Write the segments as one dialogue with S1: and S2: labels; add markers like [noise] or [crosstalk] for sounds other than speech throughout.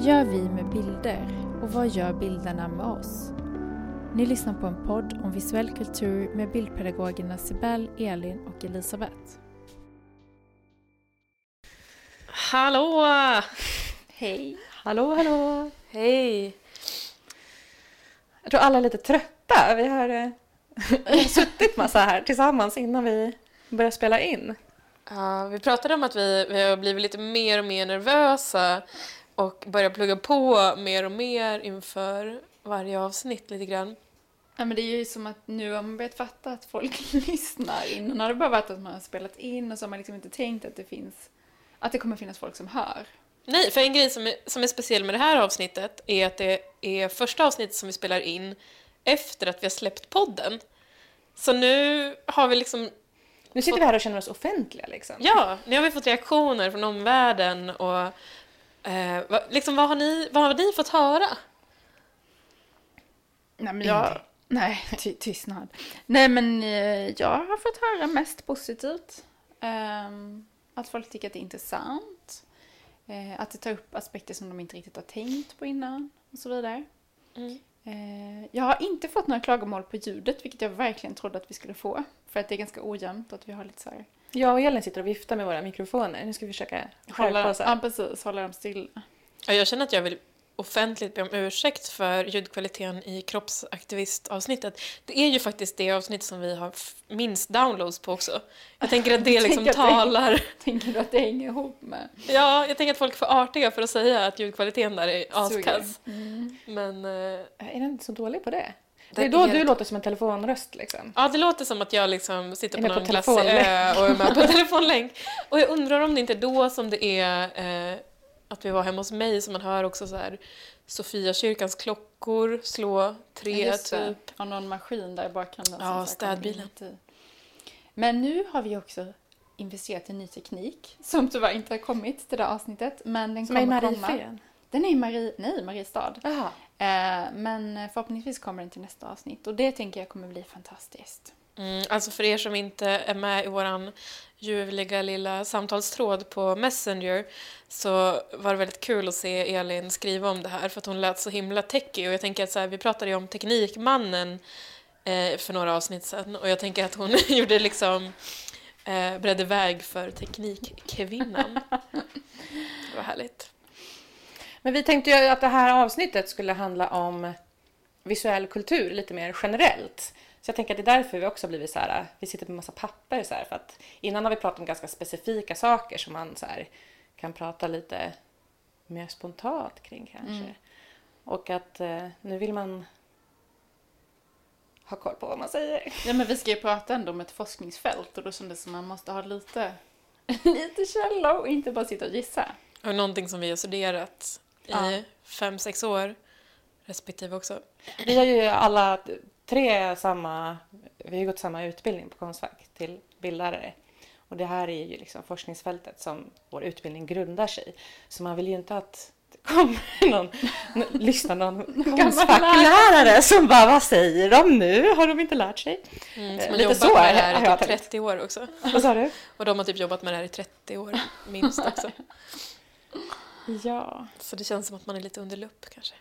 S1: Vad gör vi med bilder och vad gör bilderna med oss? Ni lyssnar på en podd om visuell kultur med bildpedagogerna Sibel, Elin och Elisabeth.
S2: Hallå!
S1: Hej!
S3: Hallå, hallå!
S2: Hej!
S3: Jag tror alla är lite trötta. Vi har, eh, vi [laughs] har suttit massa här tillsammans innan vi började spela in.
S2: Ja, vi pratade om att vi, vi har blivit lite mer och mer nervösa och börjar plugga på mer och mer inför varje avsnitt lite grann.
S1: Ja, men det är ju som att nu har man börjat fatta att folk [laughs] lyssnar. Innan har det bara varit att man har spelat in och så har man liksom inte tänkt att det finns att det kommer finnas folk som hör.
S2: Nej, för en grej som är, som är speciell med det här avsnittet är att det är första avsnittet som vi spelar in efter att vi har släppt podden. Så nu har vi liksom,
S3: Nu sitter vi här och känner oss offentliga liksom.
S2: ja, nu har vi fått reaktioner från omvärlden och eh, vad, liksom, vad, har ni, vad har ni fått höra?
S1: Nej, men jag... Nej, ty tystnad. Nej, men eh, jag har fått höra mest positivt. Ehm, att folk tycker att det är intressant. Eh, att det tar upp aspekter som de inte riktigt har tänkt på innan och så vidare.
S2: Mm.
S1: Eh, jag har inte fått några klagomål på ljudet, vilket jag verkligen trodde att vi skulle få. För att det är ganska ojämnt och att vi har lite så här...
S3: Jag och Elin sitter och viftar med våra mikrofoner. Nu ska vi försöka
S1: Hålla, ja, precis. Hålla dem stilla.
S2: Ja, jag känner att jag vill offentligt be om ursäkt för ljudkvaliteten i kroppsaktivistavsnittet. Det är ju faktiskt det avsnitt som vi har minst downloads på också. Jag tänker att det [laughs] liksom
S1: Tänk att det-
S2: talar...
S1: Tänker du att det hänger ihop med...
S2: Ja, jag tänker att folk är för artiga för att säga att ljudkvaliteten där är askass.
S1: Mm.
S2: Men... eh,
S3: Är den inte så dålig på det? Det är då du låter som en telefonröst liksom.
S2: Ja, det låter som att jag liksom sitter på
S3: på
S2: någon glassig
S3: telefonlänk.
S2: ö och är med på [laughs] telefonlänk. Och jag undrar om det inte är då som det är eh, att vi var hemma hos mig som man hör också så här Sofia kyrkans klockor slå tre
S1: det.
S2: typ.
S1: Och någon maskin där i bakgrunden.
S2: Ja, städbilen.
S1: kommer. Men nu har vi också investerat i ny teknik som tyvärr inte har kommit till det här avsnittet. Men den
S3: Som är i
S1: kommer.
S3: Mariefred.
S1: Den är i Marie, nej, Mariestad. Eh, men förhoppningsvis kommer den till nästa avsnitt och det tänker jag kommer bli fantastiskt.
S2: Mm, alltså för er som inte är med i våran ljuvliga lilla samtalstråd på Messenger så var det väldigt kul att se Elin skriva om det här för att hon lät så himla techig och jag tänker att så här, vi pratade ju om Teknikmannen eh, för några avsnitt sedan och jag tänker att hon [laughs] gjorde liksom eh, beredde väg för Teknikkvinnan. [laughs] Det var härligt.
S3: Men vi tänkte ju att det här avsnittet skulle handla om visuell kultur lite mer generellt. Så jag tänker att det är därför vi också har blivit så här, vi sitter med massa papper så här, för att innan har vi pratat om ganska specifika saker som man så här kan prata lite mer spontant kring kanske.
S1: Mm.
S3: Och att eh, nu vill man ha koll på vad man säger.
S1: Ja men vi ska ju prata ändå om ett forskningsfält och då kändes det som att man måste ha lite, lite källor och inte bara sitta och gissa.
S2: Och någonting som vi har studerat i
S1: Ja.
S2: fem, sex år respektive också.
S3: Vi har ju alla tre samma, vi har gått samma utbildning på Konstfack till bildlärare. Och det här är ju liksom forskningsfältet som vår utbildning grundar sig i. Så man vill ju inte att det kommer [laughs] någon, lyssna någon [laughs] konstfacklärare som bara vad säger de nu? Har de inte lärt sig?
S2: Mm,
S3: Eh,
S2: som har
S3: lite så
S2: med det här i
S3: jag
S2: typ
S3: tänkt.
S2: 30 år också.
S3: Vad sa du? [laughs]
S2: Och de har typ jobbat med det här i 30 år, minst också.
S3: Ja.
S2: Så det känns som att man är lite under lupp kanske.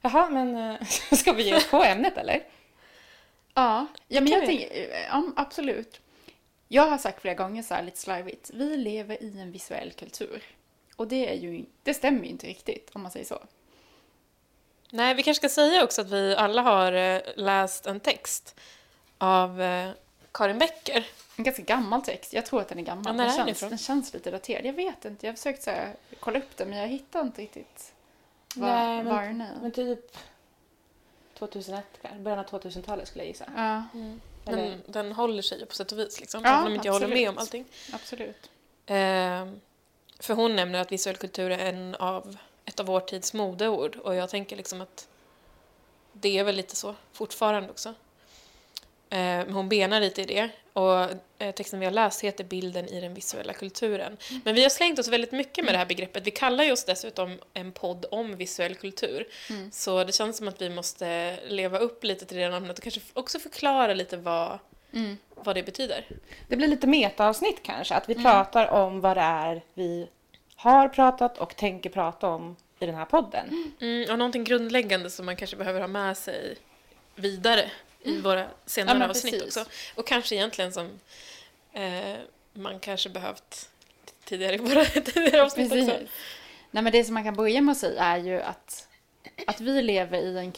S3: Jaha, men eh, [laughs] ska vi ge oss på ämnet eller?
S1: Ja, ja men
S2: Kan
S1: jag tänker, eh, ja, absolut. Jag har sagt flera gånger så här lite slarvigt, vi lever i en visuell kultur. Och det, är ju, det stämmer ju inte riktigt om man säger så.
S2: Nej, vi kanske ska säga också att vi alla har eh, läst en text av Karin Becker.
S1: En ganska gammal text, jag tror att den är gammal.
S2: Ja,
S1: den,
S2: är den
S1: känns, den känns lite daterad. Jag vet inte, jag har försökt så här, kolla upp den men jag hittar inte riktigt vad,
S3: Nej, men-
S1: den är.
S3: Men typ 2001 kanske, början av 2000-talet skulle jag gissa.
S1: Ja,
S2: Den,
S3: Eller-
S2: den håller sig ju på sätt och vis, liksom,
S1: Ja,
S2: även om inte jag håller med om allting.
S1: absolut.
S2: Eh, för hon nämner att visuell kultur är en av, ett av vår tids modeord och jag tänker liksom att det är väl lite så fortfarande också. Eh, hon benar lite i det och eh, texten vi har läst heter Bilden i den visuella kulturen. Men vi har slängt oss väldigt mycket med det här begreppet. Vi kallar ju oss dessutom en podd om visuell kultur.
S1: Mm.
S2: Så det känns som att vi måste leva upp lite till det namnet och kanske också förklara lite vad,
S1: Mm.
S2: vad det betyder.
S3: Det blir lite metaavsnitt kanske, att vi pratar om vad det är vi har pratat och tänker prata om i den här podden.
S2: Mm, och någonting grundläggande som man kanske behöver ha med sig vidare i våra senare
S1: Ja,
S2: avsnitt
S1: precis.
S2: också. Och kanske egentligen som eh, man kanske behövt tidigare i våra [laughs] tidigare avsnitt
S1: Precis.
S2: också.
S1: Nej, men det som man kan börja med att säga är ju att, att vi lever i, en,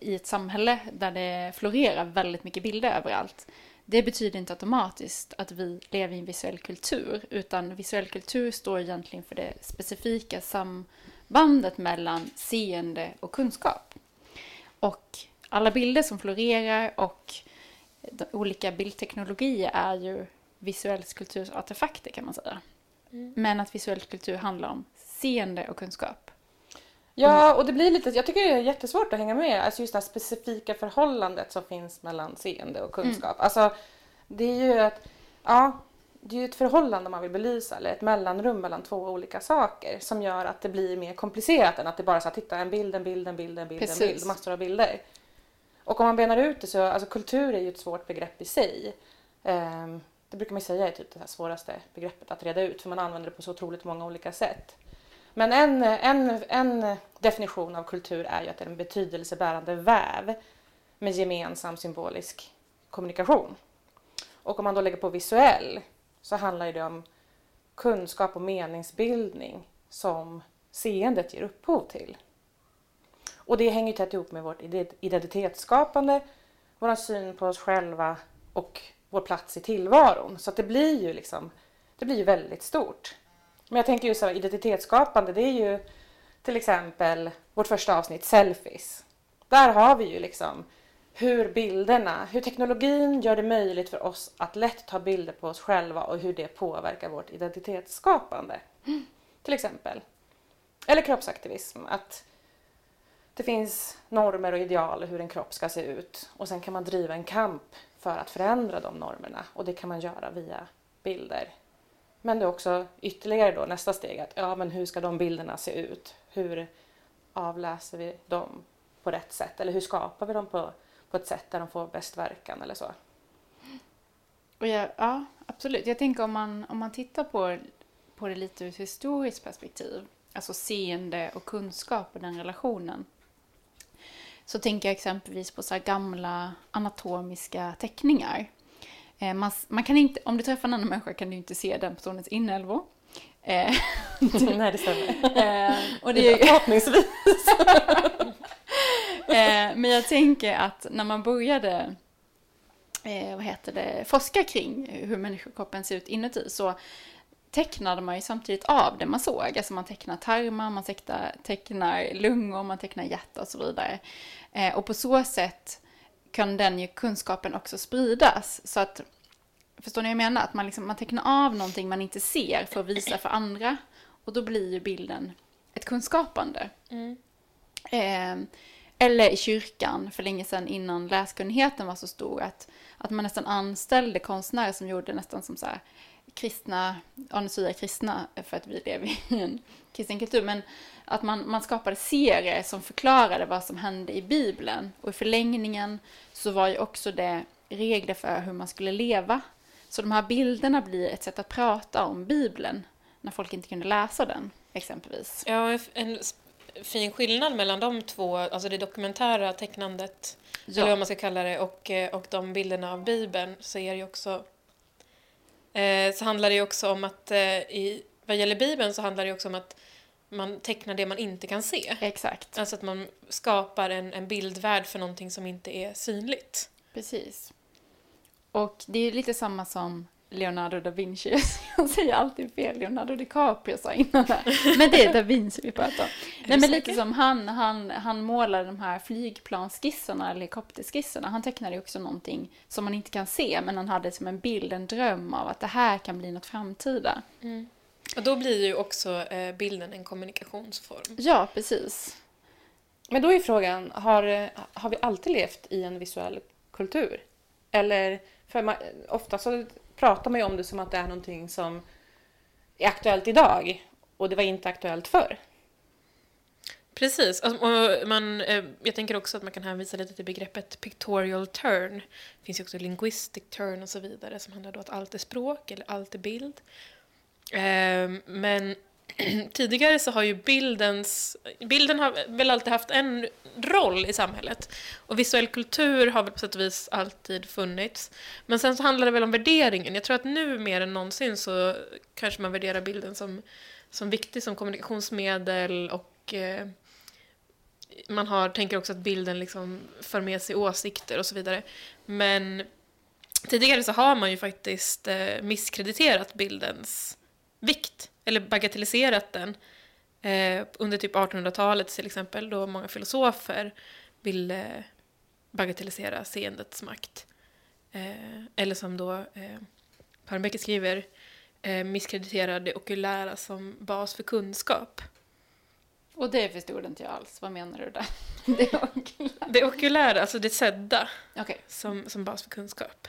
S1: i ett samhälle där det florerar väldigt mycket bilder överallt. Det betyder inte automatiskt att vi lever i en visuell kultur, utan visuell kultur står egentligen för det specifika sambandet mellan seende och kunskap. Och alla bilder som florerar och olika bildteknologier är ju visuell kulturs artefakter kan man säga. Men att visuell kultur handlar om seende och kunskap.
S3: Ja, och det blir lite, jag tycker det är jättesvårt att hänga med. Alltså just det här specifika förhållandet som finns mellan seende och kunskap. Alltså, det är ju ett, ja, det är ett förhållande man vill belysa, eller ett mellanrum mellan två olika saker som gör att det blir mer komplicerat än att det bara är så att titta en bild, en bild, en bild, en bild, en bild, massor av bilder. Och om man benar ut det så, alltså kultur är ju ett svårt begrepp i sig. Ehm, det brukar man ju säga är typ det här svåraste begreppet att reda ut för man använder det på så otroligt många olika sätt. Men en, en, en definition av kultur är ju att det är en betydelsebärande väv med gemensam symbolisk kommunikation. Och om man då lägger på visuell så handlar det om kunskap och meningsbildning som seendet ger upphov till. Och det hänger tätt ihop med vårt identitetsskapande, vår syn på oss själva och vår plats i tillvaron. Så att det blir ju liksom, det blir ju väldigt stort. Men jag tänker ju så här, identitetsskapande, det är ju till exempel vårt första avsnitt, selfies. Där har vi ju liksom hur bilderna, hur teknologin gör det möjligt för oss att lätt ta bilder på oss själva och hur det påverkar vårt identitetsskapande. Till exempel. Eller kroppsaktivism, att det finns normer och ideal hur en kropp ska se ut och sen kan man driva en kamp för att förändra de normerna och det kan man göra via bilder. Men det är också ytterligare då nästa steg att ja men hur ska de bilderna se ut? Hur avläser vi dem på rätt sätt? Eller hur skapar vi dem på, på ett sätt där de får bäst verkan eller så?
S1: Och jag, ja, absolut. Jag tänker om man, om man tittar på, på det lite ur ett historiskt perspektiv, alltså seende och kunskap och den relationen, så tänker jag exempelvis på så gamla anatomiska teckningar. Eh, man, man kan inte, om du träffar en annan människa kan du inte se den personens inälvor. Eh, [laughs]
S3: Nej det stämmer.
S1: eh, och det är,
S3: Förhoppningsvis. [laughs]
S1: Men jag tänker att när man började vad heter det, forska kring hur människokroppen ser ut inuti så tecknade man ju samtidigt av det man såg. Alltså man tecknar tarmar, man tecknar, tecknar lungor, man tecknar hjärta och så vidare. Eh, och på så sätt kan den ju kunskapen också spridas. Så att, förstår ni vad jag menar? Att man, liksom, man tecknar av någonting man inte ser för att visa för andra. Och då blir ju bilden ett kunskapande.
S2: Mm.
S1: Eh, eller i kyrkan för länge sedan innan läskunnigheten var så stor att, att man nästan anställde konstnärer som gjorde nästan som så här kristna, ja jag kristna för att vi lever i en kristen kultur, men att man, man skapade serier som förklarade vad som hände i Bibeln. Och i förlängningen så var ju också det regler för hur man skulle leva. Så de här bilderna blir ett sätt att prata om Bibeln när folk inte kunde läsa den, exempelvis.
S2: Ja, en fin skillnad mellan de två, alltså det dokumentära tecknandet, eller vad man ska kalla det, och, eh, och de bilderna av Bibeln, så är det ju också... Eh, så handlar det också om att, eh, i, vad gäller Bibeln så handlar det också om att man tecknar det man inte kan se.
S1: Exakt.
S2: Alltså att man skapar en, en bildvärld för någonting som inte är synligt.
S1: Precis. Och det är lite samma som Leonardo da Vinci. [laughs] Jag säger alltid fel. Leonardo DiCaprio sa innan här. [laughs] Men det är da Vinci vi pratar om. Nej, men lite som han, han, han målade de här flygplansskisserna, eller helikopterskisserna. Han tecknade ju också någonting som man inte kan se, men han hade som en bild, en dröm av att det här kan bli något framtida.
S2: Och då blir ju också eh, bilden en kommunikationsform.
S1: Ja, precis.
S3: Men då är frågan, har, har vi alltid levt i en visuell kultur? Eller, för man, ofta så pratar man ju om det som att det är någonting som är aktuellt idag och det var inte aktuellt förr.
S2: Precis. Alltså, och man, eh, jag tänker också att man kan hänvisa lite till begreppet pictorial turn. Det finns ju också linguistic turn och så vidare som handlar då att allt är språk eller allt är bild. Eh, men [clears throat] tidigare så har ju bildens... Bilden har väl alltid haft en roll i samhället. Och visuell kultur har väl på sätt och vis alltid funnits. Men sen så handlar det väl om värderingen. Jag tror att nu mer än någonsin så kanske man värderar bilden som, som viktig som kommunikationsmedel och eh, man har, tänker också att bilden liksom för med sig åsikter och så vidare. Men tidigare så har man ju faktiskt eh, misskrediterat bildens vikt, eller bagatelliserat den. Eh, under typ 1800-talet till exempel, då många filosofer ville bagatellisera seendets makt. Eh, eller som då eh, Palmbäck skriver, eh, misskreditera det okulära som bas för kunskap.
S1: Och det förstod inte jag alls. Vad menar du där? [laughs] Det [laughs] okulära?
S2: Det okulära, alltså det sedda,
S1: Okej.
S2: som, som bas för kunskap.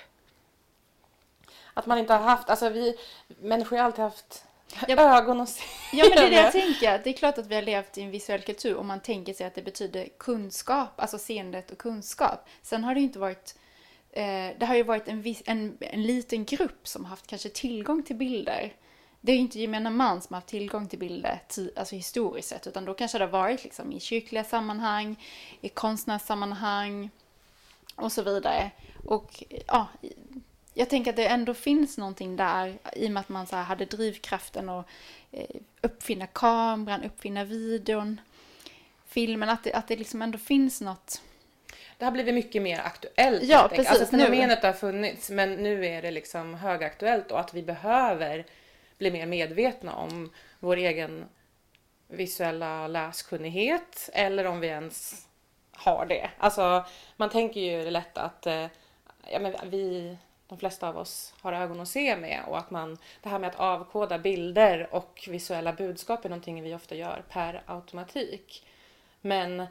S3: Att man inte har haft, alltså vi människor har alltid haft
S1: Ja.
S3: ögon och se.
S1: Ja, men det är det jag tänker. Det är klart att vi har levt i en visuell kultur om man tänker sig att det betyder kunskap, alltså seendet och kunskap. Sen har det ju inte varit... Eh, det har ju varit en, viss, en, en liten grupp som har haft kanske tillgång till bilder. Det är ju inte gemene man som har haft tillgång till bilder alltså historiskt sett, utan då kanske det har varit liksom i kyrkliga sammanhang, i konstnärssammanhang och så vidare. Och ja, jag tänker att det ändå finns någonting där i och med att man så hade drivkraften att eh, uppfinna kameran, uppfinna videon, filmen, att det, att det liksom ändå finns något.
S3: Det har blivit mycket mer aktuellt.
S1: Ja,
S3: helt enkelt.
S1: precis,
S3: Alltså fenomenet har funnits men nu är det liksom högaktuellt och att vi behöver bli mer medvetna om vår egen visuella läskunnighet eller om vi ens har det. Alltså man tänker ju lätt att eh, ja, men vi, de flesta av oss har ögon att se med och att man, det här med att avkoda bilder och visuella budskap är någonting vi ofta gör per automatik. Men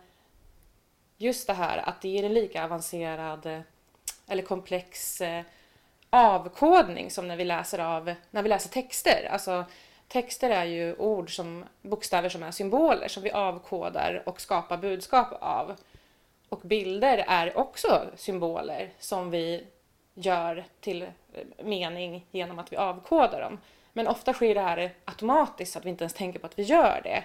S3: just det här att det är en lika avancerad eller komplex eh, avkodning som när vi läser av när vi läser texter. Alltså texter är ju ord som bokstäver som är symboler som vi avkodar och skapar budskap av. Och bilder är också symboler som vi gör till mening genom att vi avkodar dem. Men ofta sker det här automatiskt så att vi inte ens tänker på att vi gör det.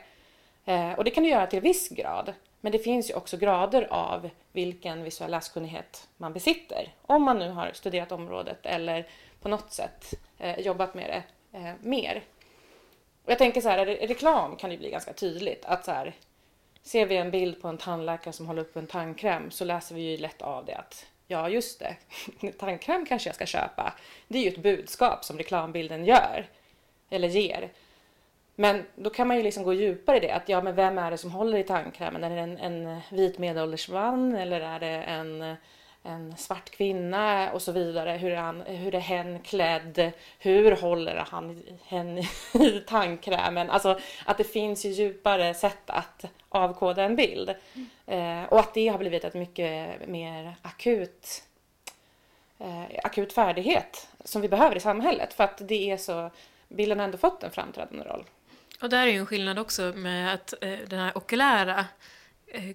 S3: Eh, och det kan det göra till viss grad. Men det finns ju också grader av vilken visuell läskunnighet man besitter. Om man nu har studerat området eller på något sätt eh, jobbat med det eh, mer. Och jag tänker så här, reklam kan ju bli ganska tydligt. Att så här, ser vi en bild på en tandläkare som håller upp en tandkräm så läser vi ju lätt av det att ja, just det, [laughs] tandkräm kanske jag ska köpa. Det är ju ett budskap som reklambilden gör eller ger. Men då kan man ju liksom gå djupare i det. Att ja, men vem är det som håller i tandkrämen? Är det en, en vit medelålders man eller är det en, en svart kvinna och så vidare? Hur är, han, hur är hen klädd? Hur håller han hen [laughs] i tandkrämen? Alltså att det finns ju djupare sätt att avkoda en bild. Eh, och att det har blivit ett mycket mer akut eh, akut färdighet som vi behöver i samhället för att det är så bilden har ändå fått en framträdande roll.
S2: Och där är ju en skillnad också med att eh, den här okulära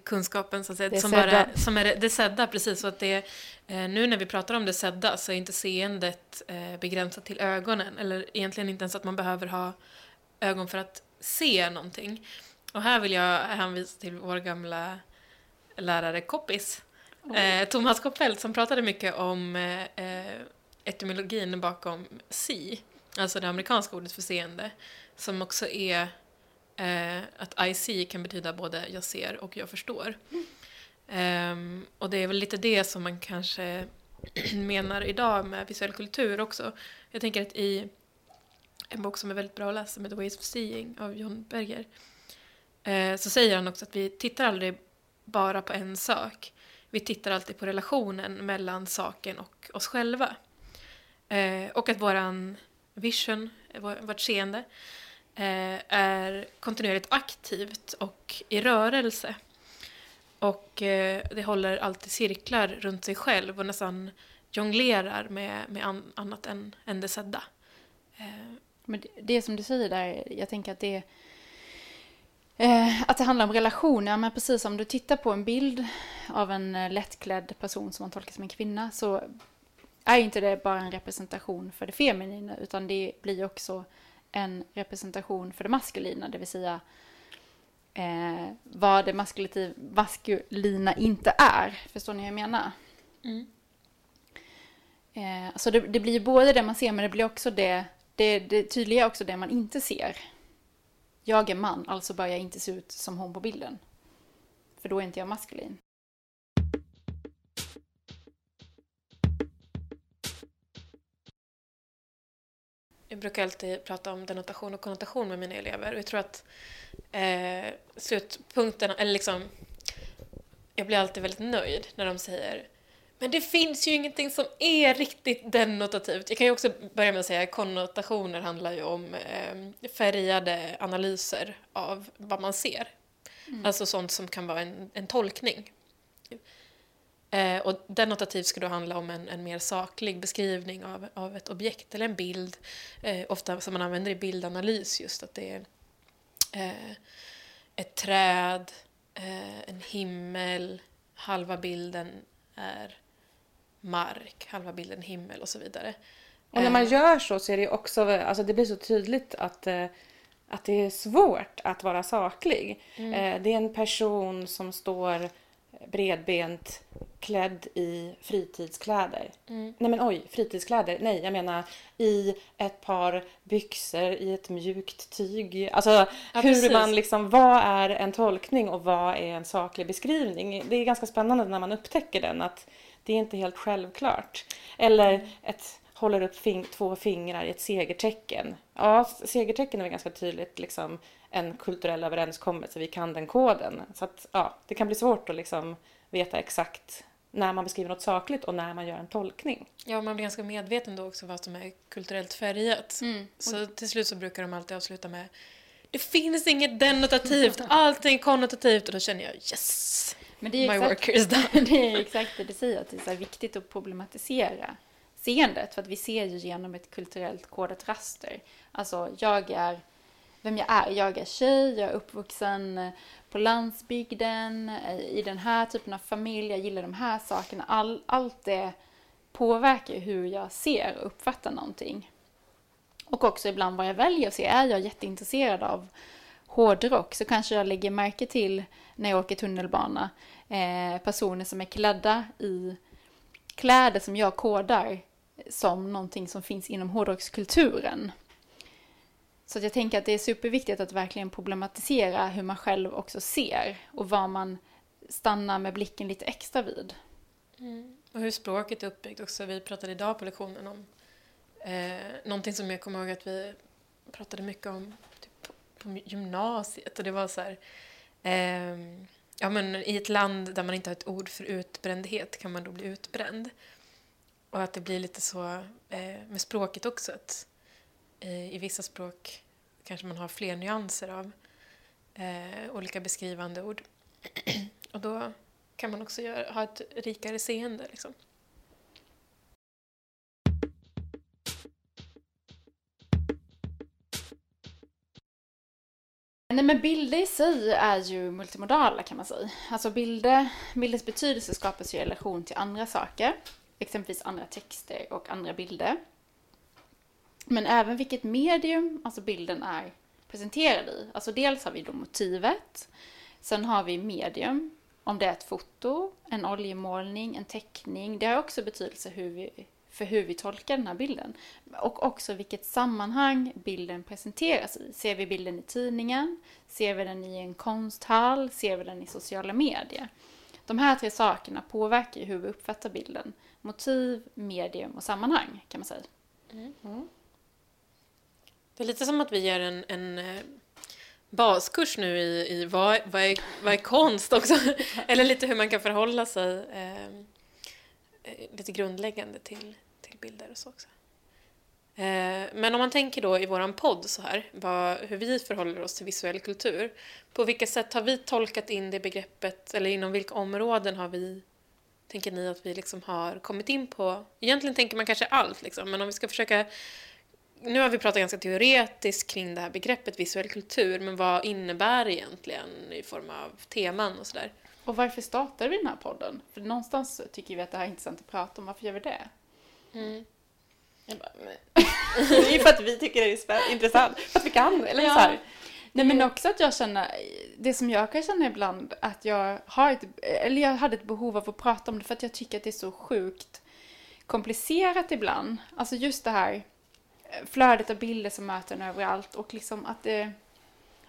S2: kunskapen så att säga,
S1: Det
S2: som, bara, som är det, sedda, precis. Så att det, eh, nu när vi pratar om det sedda så är inte seendet eh, begränsat till ögonen. Eller egentligen inte ens att man behöver ha ögon för att se någonting. Och här vill jag hänvisa till vår gamla lärare Koppis. Eh, Thomas Koppelt som pratade mycket om eh, eh, etymologin bakom see, alltså det amerikanska ordet för seende, som också är eh, att I see kan betyda både jag ser och jag förstår. Ehm, och det är väl lite det som man kanske [clears throat] menar idag med visuell kultur också. Jag tänker att i en bok som är väldigt bra att läsa, som heter Ways of Seeing av John Berger, eh, så säger han också att vi tittar aldrig bara på en sak. Vi tittar alltid på relationen mellan saken och oss själva. Eh, och att våran vision, vårt seende, Eh, är kontinuerligt aktivt och i rörelse. Och eh, det håller alltid cirklar runt sig själv och nästan jonglerar med, med an, annat än, än det sedda. Eh,
S1: Men det, det som du säger där, jag tänker att det Eh, att det handlar om relationer, men precis om du tittar på en bild av en eh, lättklädd person som man tolkar som en kvinna så är inte det bara en representation för det feminina utan det blir också en representation för det maskulina, det vill säga eh, vad det maskulina inte är. Förstår ni hur jag menar?
S2: Mm.
S1: Eh, så det, det, blir både det man ser men det blir också det, det, det tydliga är också det man inte ser. Jag är man, alltså bör jag inte se ut som hon på bilden. För då är inte jag maskulin.
S2: Jag brukar alltid prata om denotation och konnotation med mina elever och jag tror att eh, slutpunkten, eller liksom, jag blir alltid väldigt nöjd när de säger men det finns ju ingenting som är riktigt denotativt. Jag kan ju också börja med att säga att konnotationer handlar ju om eh, färgade analyser av vad man ser. Mm. Alltså sånt som kan vara en, en tolkning. Eh, och denotativt ska då handla om en, en mer saklig beskrivning av, av ett objekt eller en bild. Eh, ofta som man använder i bildanalys just att det är eh, ett träd, eh, en himmel, halva bilden är mark, halva bilden himmel och så vidare.
S3: Och när man eh. gör så så är det också, alltså det blir så tydligt att, eh, att det är svårt att vara saklig. Mm. Det är en person som står bredbent klädd i fritidskläder. Mm. Nej men oj, fritidskläder. Nej, jag menar i ett par byxor i ett mjukt tyg. Alltså ja, hur precis. man liksom, vad är en tolkning och vad är en saklig beskrivning? Det är ganska spännande när man upptäcker den att det är inte helt självklart. Eller mm. ett håller upp fing två fingrar i ett segertecken. Ja, segertecken är väl ganska tydligt liksom en kulturell överenskommelse. Vi kan den koden. Så att, ja, det kan bli svårt att liksom veta exakt när man beskriver något sakligt och när man gör en tolkning.
S2: Ja, man blir ganska medveten då också vad som är kulturellt färgat. Mm. Så till slut så brukar de alltid avsluta med det finns inget denotativt, [laughs] allting är konnotativt och då känner jag yes!
S1: Men det är My exakt, work is done. [laughs] det är exakt det du säger, att det är så viktigt att problematisera seendet för att vi ser ju genom ett kulturellt kodat raster. Alltså, jag är vem jag är. Jag är tjej, jag är uppvuxen på landsbygden, eh, i den här typen av familj, jag gillar de här sakerna. All, allt det påverkar hur jag ser och uppfattar någonting. Och också ibland vad jag väljer att se. Är jag jätteintresserad av hårdrock så kanske jag lägger märke till när jag åker tunnelbana eh, personer som är klädda i kläder som jag kodar som någonting som finns inom hårdrockskulturen. Så jag tänker att det är superviktigt att verkligen problematisera hur man själv också ser och vad man stannar med blicken lite extra vid.
S2: Mm. Och hur språket är uppbyggt också. Vi pratade idag på lektionen om eh, någonting som jag kommer ihåg att vi pratade mycket om typ, på gymnasiet och det var så här eh, ja, men i ett land där man inte har ett ord för utbrändhet kan man då bli utbränd. Och att det blir lite så eh, med språket också. Att Eh, I vissa språk kanske man har fler nyanser av eh, olika beskrivande ord. [clears throat] och då kan man också göra, ha ett rikare seende. Liksom.
S1: Nej men bilder i sig är ju multimodala kan man säga. Alltså bilder, bilders betydelse skapas i relation till andra saker. Exempelvis andra texter och andra bilder. Men även vilket medium alltså bilden är presenterad i. Alltså dels har vi då motivet. Sen har vi medium. Om det är ett foto, en oljemålning, en teckning. Det har också betydelse hur vi, för hur vi tolkar den här bilden. Och också vilket sammanhang bilden presenteras i. Ser vi bilden i tidningen? Ser vi den i en konsthall? Ser vi den i sociala medier? De här tre sakerna påverkar hur vi uppfattar bilden. Motiv, medium och sammanhang kan man säga. Mm.
S2: Det är lite som att vi gör en, en eh, baskurs nu i, i vad, vad, är, vad är konst också. [laughs] Eller lite hur man kan förhålla sig eh, eh, lite grundläggande till, till bilder och så också. Eh, men om man tänker då i våran podd så här, vad, hur vi förhåller oss till visuell kultur. På vilka sätt har vi tolkat in det begreppet eller inom vilka områden har vi tänker ni att vi liksom har kommit in på? Egentligen tänker man kanske allt, liksom, men om vi ska försöka nu har vi pratat ganska teoretiskt kring det här begreppet visuell kultur, men vad innebär det egentligen i form av teman och sådär?
S1: Och varför startade vi den här podden? För någonstans tycker vi att det här är intressant att prata om. Varför gör vi det?
S2: Mm.
S3: Jag bara, men- [laughs] det är ju för att vi tycker det är intressant. För att vi kan. Eller
S1: Ja.
S3: så här.
S1: Nej men också att jag känner, det som jag kan känna ibland att jag har ett, eller jag hade ett behov av att prata om det för att jag tycker att det är så sjukt komplicerat ibland. Alltså just det här flödet av bilder som möter en överallt och liksom att det,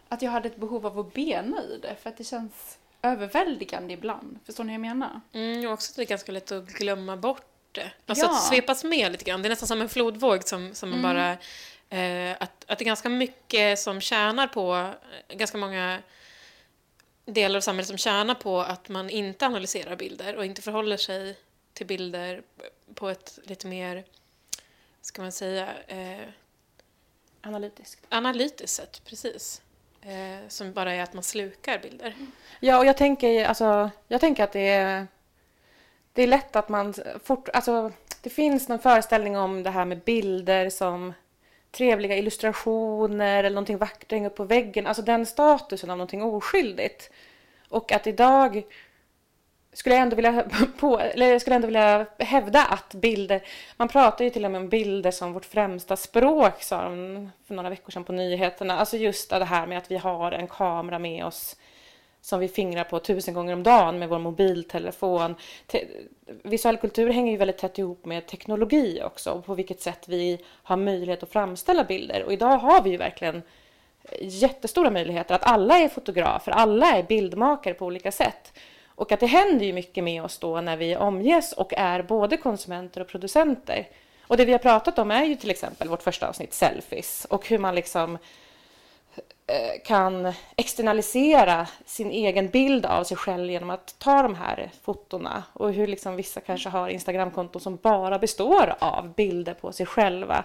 S1: att jag hade ett behov av att bena i det för att det känns överväldigande ibland. Förstår ni vad jag menar?
S2: Mm, och också att det är ganska lätt att glömma bort det. Alltså
S1: Ja.
S2: att svepas med lite grann. Det är nästan som en flodvåg som, som man
S1: Mm.
S2: bara... Eh, att, att det är ganska mycket som tjänar på, eh, ganska många delar av samhället som tjänar på att man inte analyserar bilder och inte förhåller sig till bilder på ett lite mer, ska man säga, eh,
S3: Analytiskt.
S2: analytiskt sätt. Precis. Eh, som bara är att man slukar bilder.
S3: Ja, och jag tänker, alltså, jag tänker att det är, det är lätt att man fort, alltså, det finns någon föreställning om det här med bilder som trevliga illustrationer eller någonting vackert hänga upp på väggen. Alltså den statusen av någonting oskyldigt. Och att idag skulle jag ändå vilja, [laughs] på, eller jag skulle ändå vilja hävda att bilder, man pratar ju till och med om bilder som vårt främsta språk, sa de för några veckor sedan på nyheterna. Alltså just det här med att vi har en kamera med oss som vi fingrar på tusen gånger om dagen med vår mobiltelefon. Te- visuell kultur hänger ju väldigt tätt ihop med teknologi också och på vilket sätt vi har möjlighet att framställa bilder. Och idag har vi ju verkligen jättestora möjligheter att alla är fotografer, alla är bildmakare på olika sätt. Och att det händer ju mycket med oss då när vi omges och är både konsumenter och producenter. Och det vi har pratat om är ju till exempel vårt första avsnitt, selfies, och hur man liksom eh, kan externalisera sin egen bild av sig själv genom att ta de här fotona och hur liksom vissa kanske har Instagramkonton som bara består av bilder på sig själva.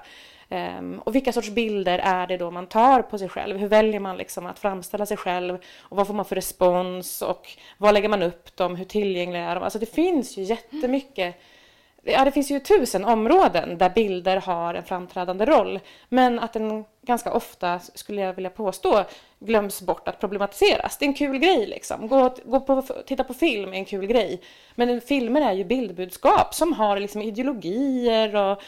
S3: Ehm, och vilka sorts bilder är det då man tar på sig själv? Hur väljer man liksom att framställa sig själv? Och vad får man för respons? Och var lägger man upp dem? Hur tillgängliga är de? Alltså det finns ju jättemycket Ja, det finns ju tusen områden där bilder har en framträdande roll. Men att den ganska ofta, skulle jag vilja påstå, glöms bort att problematiseras. Det är en kul grej liksom. Gå, gå på, titta på film är en kul grej. Men filmer är ju bildbudskap som har liksom ideologier och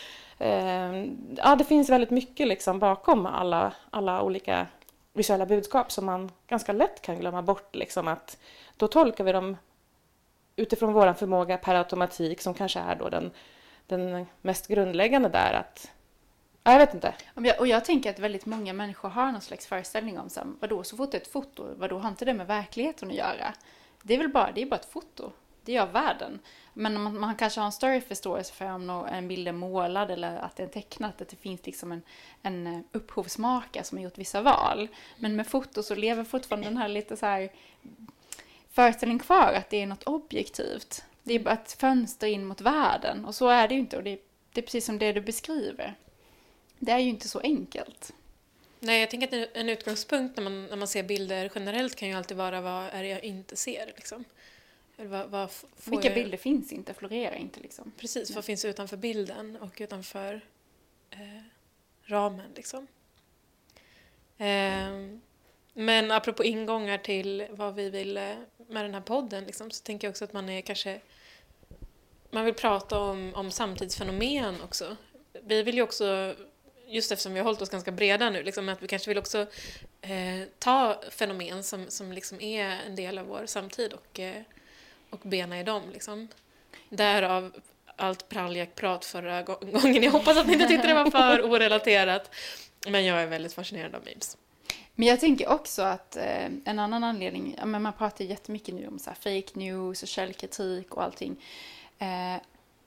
S3: eh, ja, det finns väldigt mycket liksom bakom alla, alla olika visuella budskap som man ganska lätt kan glömma bort. Liksom att då tolkar vi dem utifrån vår förmåga per automatik som kanske är då den, den mest grundläggande där att ja, jag vet inte.
S1: Jag- Och jag tänker att väldigt många människor har någon slags föreställning om så här, vadå, så fort det är ett foto, vadå, har inte det med verkligheten att göra? Det är väl bara, det är bara ett foto. Det gör världen. Men man, man kanske har en större förståelse för om en bild är målad eller att det är tecknat, att det finns liksom en, en eh, upphovsmakare som har gjort vissa val. Men med foto så lever fortfarande den här lite så här föreställningen kvar att det är något objektivt. Det är bara ett fönster in mot världen och så är det ju inte och det, det är precis som det du beskriver. Det är ju inte så enkelt.
S2: Nej, jag tänker att en- en utgångspunkt när man, när man ser bilder generellt kan ju alltid vara vad är det jag inte ser. Liksom. Vad, vad
S1: Vilka
S2: jag,
S1: bilder finns inte, florerar inte liksom.
S2: Precis,
S1: Nej.
S2: vad finns utanför bilden och utanför eh, ramen. Liksom. Ehm, men apropå ingångar till vad vi vill eh, med den här podden liksom, så tänker jag också att man är kanske man vill prata om, om samtidsfenomen också. Vi vill ju också, just eftersom vi har hållit oss ganska breda nu, liksom, att vi kanske vill också eh, ta fenomen som, som liksom är en del av vår samtid och, eh, och bena i dem. Liksom. Därav allt pralljackprat förra gå- gången. Jag hoppas att ni inte tyckte det var för [laughs] orelaterat. Men jag är väldigt fascinerad av memes.
S1: Men jag tänker också att eh, en annan anledning, ja, men man pratar jättemycket nu om så fake news och källkritik och allting. Eh,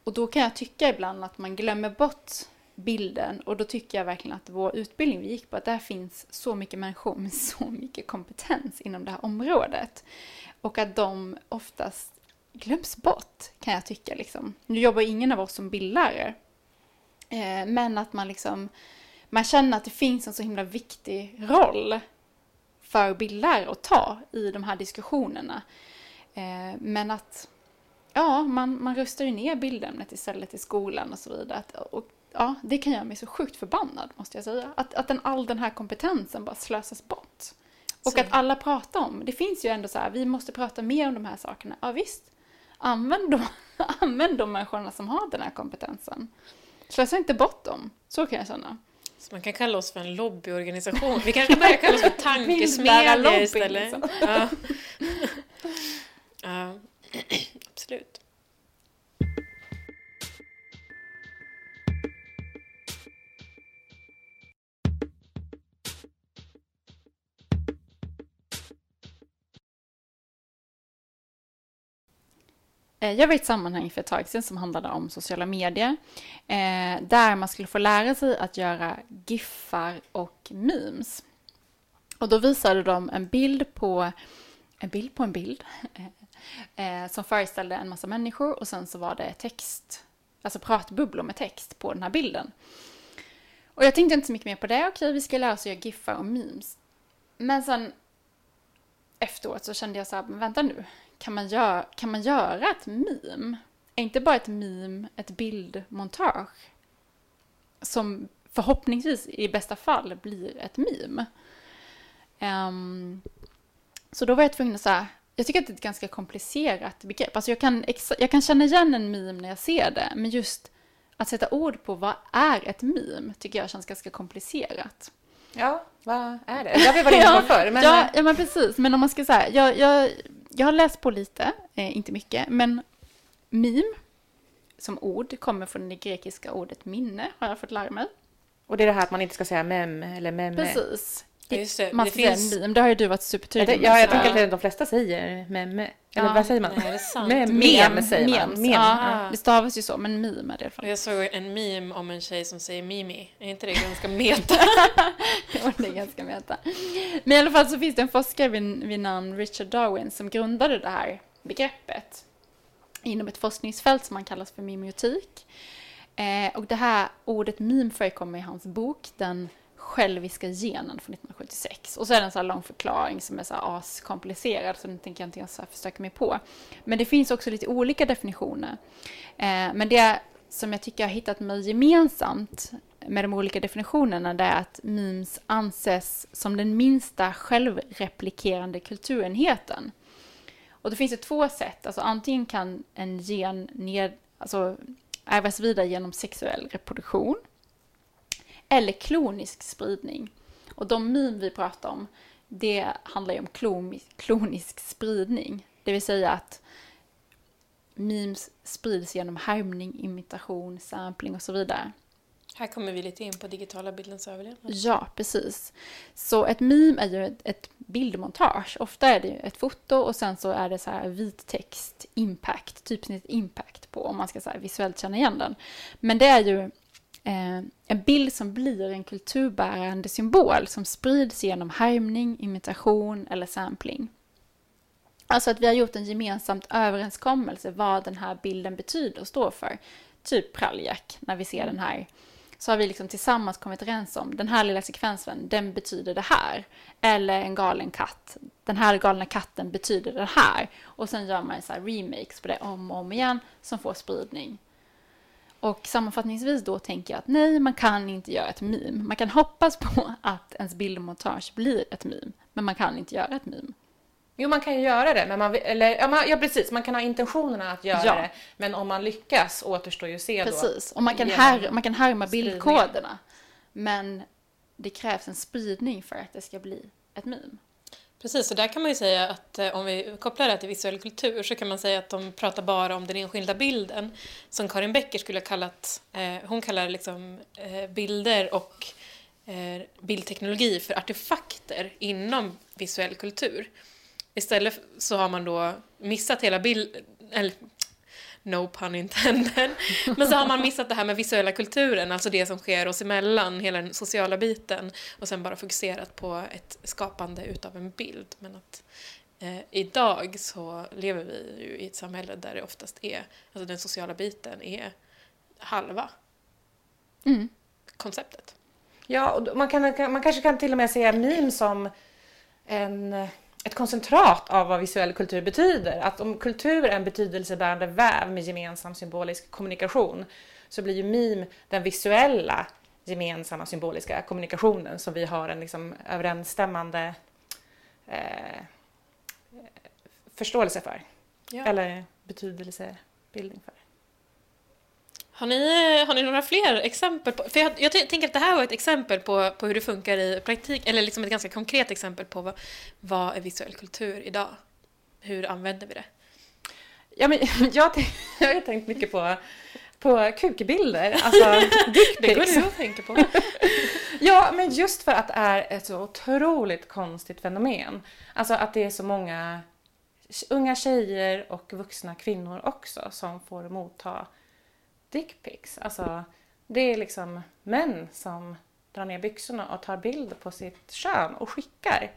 S1: och då kan jag tycka ibland att man glömmer bort bilden och då tycker jag verkligen att vår utbildning vi gick på, att där finns så mycket människor med så mycket kompetens inom det här området. Och att de oftast glöms bort, kan jag tycka. Liksom. Nu jobbar ingen av oss som bildlärare, eh, men att man liksom man känner att det finns en så himla viktig roll för bildlärare att ta i de här diskussionerna. Eh, men att ja, man, man röstar ju ner bildämnet istället i skolan och så vidare. Att, och ja, det kan göra mig så sjukt förbannad måste jag säga. Att, att den, all den här kompetensen bara slösas bort. Och
S2: Så.
S1: att alla pratar om, det finns ju ändå så här, vi måste prata mer om de här sakerna. Ja visst, använd de, [laughs] använd de människorna som har den här kompetensen. Slösa inte bort dem, så kan jag känna.
S2: Så man kan kalla oss för en lobbyorganisation. Vi kanske börjar kalla oss för [laughs] tankesmedja istället.
S1: liksom.
S2: Ja. ja, [clears throat] absolut.
S1: Eh, jag var i ett sammanhang för ett tag sedan som handlade om sociala medier. Eh, där man skulle få lära sig att göra giffar och memes. Och då visade de en bild på en bild på en bild. [laughs] Eh, som föreställde en massa människor och sen så var det text, alltså pratbubblor med text på den här bilden. Och jag tänkte inte så mycket mer på det. Okej, vi ska lära oss att göra giffar och memes. Men sen efteråt så kände jag så här, men vänta nu. Kan man, göra, kan man göra ett meme? Är inte bara ett meme ett bildmontage? Som förhoppningsvis i bästa fall blir ett meme. Ehm, så då var jag tvungen att säga, jag tycker att det är ett ganska komplicerat begrepp. Alltså jag kan, jag kan känna igen en meme när jag ser det, men just att sätta ord på vad är ett meme tycker jag känns ganska komplicerat.
S3: Ja, vad är det? Det har varit inne på [laughs] förr. Men,
S1: ja, ja, men precis. Men om man ska säga, jag, jag, jag har läst på lite, eh, inte mycket, men meme som ord kommer från det grekiska ordet minne, har jag fått lära mig.
S3: Och det är det här att man inte ska säga mem eller memme.
S1: Precis.
S2: Ja, just det.
S1: Man
S2: Det
S1: ska säga
S2: finns-
S1: meme, det har ju du varit
S3: Ja,
S1: supertydlig
S3: det, ja, jag
S1: med, så-
S3: tänker att de flesta säger memme. Eller
S1: Ja,
S3: vad säger man?
S2: nej, är det sant?
S3: Mem,
S1: Mem,
S3: mem säger man. Mem.
S1: ja. Det stavas ju så, men meme är det i alla fall.
S2: Jag såg en meme om en tjej som säger Mimi. Är inte det ganska meta? [laughs]
S1: Och det är ganska meta. Men i alla fall så finns det en forskare vid, vid namn Richard Darwin som grundade det här begreppet inom ett forskningsfält som man kallas för mimiotik. Eh, och det här ordet meme förekommer i hans bok Den själviska genen från 1976. Och så är det en så här lång förklaring som är så här askomplicerad så den tänker jag inte ens försöka mig på. Men det finns också lite olika definitioner. Eh, men det som jag tycker jag har hittat mig gemensamt med de olika definitionerna det är att memes anses som den minsta självreplikerande kulturenheten. Och det finns det två sätt. Alltså antingen kan en gen ned, alltså, ärvas vidare genom sexuell reproduktion eller klonisk spridning. Och de meme vi pratar om, det handlar ju om klonisk, spridning. Det vill säga att memes sprids genom härmning, imitation, sampling och så vidare.
S2: Här kommer vi lite in på digitala bildens överlevnad.
S1: Ja, precis. Så ett meme är ju ett, bildmontage. Ofta är det ju ett foto och sen så är det så här vit text, impact, typsnitt impact på om man ska så visuellt känna igen den. Men det är ju Eh, en bild som blir en kulturbärande symbol som sprids genom härmning, imitation eller sampling. Alltså att vi har gjort en gemensamt överenskommelse vad den här bilden betyder och står för. Typ pralljack, när vi ser den här. Så har vi liksom tillsammans kommit överens om den här lilla sekvensen, den betyder det här. Eller en galen katt, den här galna katten betyder det här. Och sen gör man så här remakes på det om och om igen som får spridning. Och sammanfattningsvis då tänker jag att nej, man kan inte göra ett meme. Man kan hoppas på att ens bildmontage blir ett meme, men man kan inte göra ett meme.
S3: Jo, man kan ju göra det, men man, eller, ja, man, ja precis, man kan ha intentionerna att göra
S1: Ja.
S3: det, men om man lyckas återstår ju att se då.
S1: Precis, och man kan, här, man kan härma bildkoderna. Men det krävs en spridning för att det ska bli ett meme.
S2: Precis, och där kan man ju säga att eh, om vi kopplar det här till visuell kultur så kan man säga att de pratar bara om den enskilda bilden. Som Karin Becker skulle ha kallat, eh, hon kallar liksom eh, bilder och eh, bildteknologi för artefakter inom visuell kultur. Istället så har man då missat hela bild... Eller, no pun intended. Men så har man missat det här med visuella kulturen, alltså det som sker oss emellan, hela den sociala biten. Och sen bara fokuserat på ett skapande utav en bild. Men att eh, idag så lever vi ju i ett samhälle där det oftast är, alltså den sociala biten är halva
S1: Mm.
S2: konceptet.
S3: Ja, och man, kan, man kanske kan till och med se meme som en, ett koncentrat av vad visuell kultur betyder. Att om kultur är en betydelsebärande väv med gemensam symbolisk kommunikation så blir ju meme den visuella gemensamma symboliska kommunikationen som vi har en liksom överensstämmande eh, förståelse för.
S2: Ja.
S3: Eller betydelsebildning för.
S2: Har ni, har ni några fler exempel? På, för jag, jag tänker att det här var ett exempel på, på hur det funkar i praktik, eller liksom ett ganska konkret exempel på vad, vad är visuell kultur idag? Hur använder vi det?
S3: Ja, men [laughs] jag, [laughs] jag har tänkt mycket på, på kukbilder, alltså dick [laughs]
S2: Det går du att tänka på.
S3: Ja, men just för att det är ett så otroligt konstigt fenomen. Alltså att det är så många unga tjejer och vuxna kvinnor också som får motta dickpics. Alltså, det är liksom män som drar ner byxorna och tar bild på sitt kön och skickar.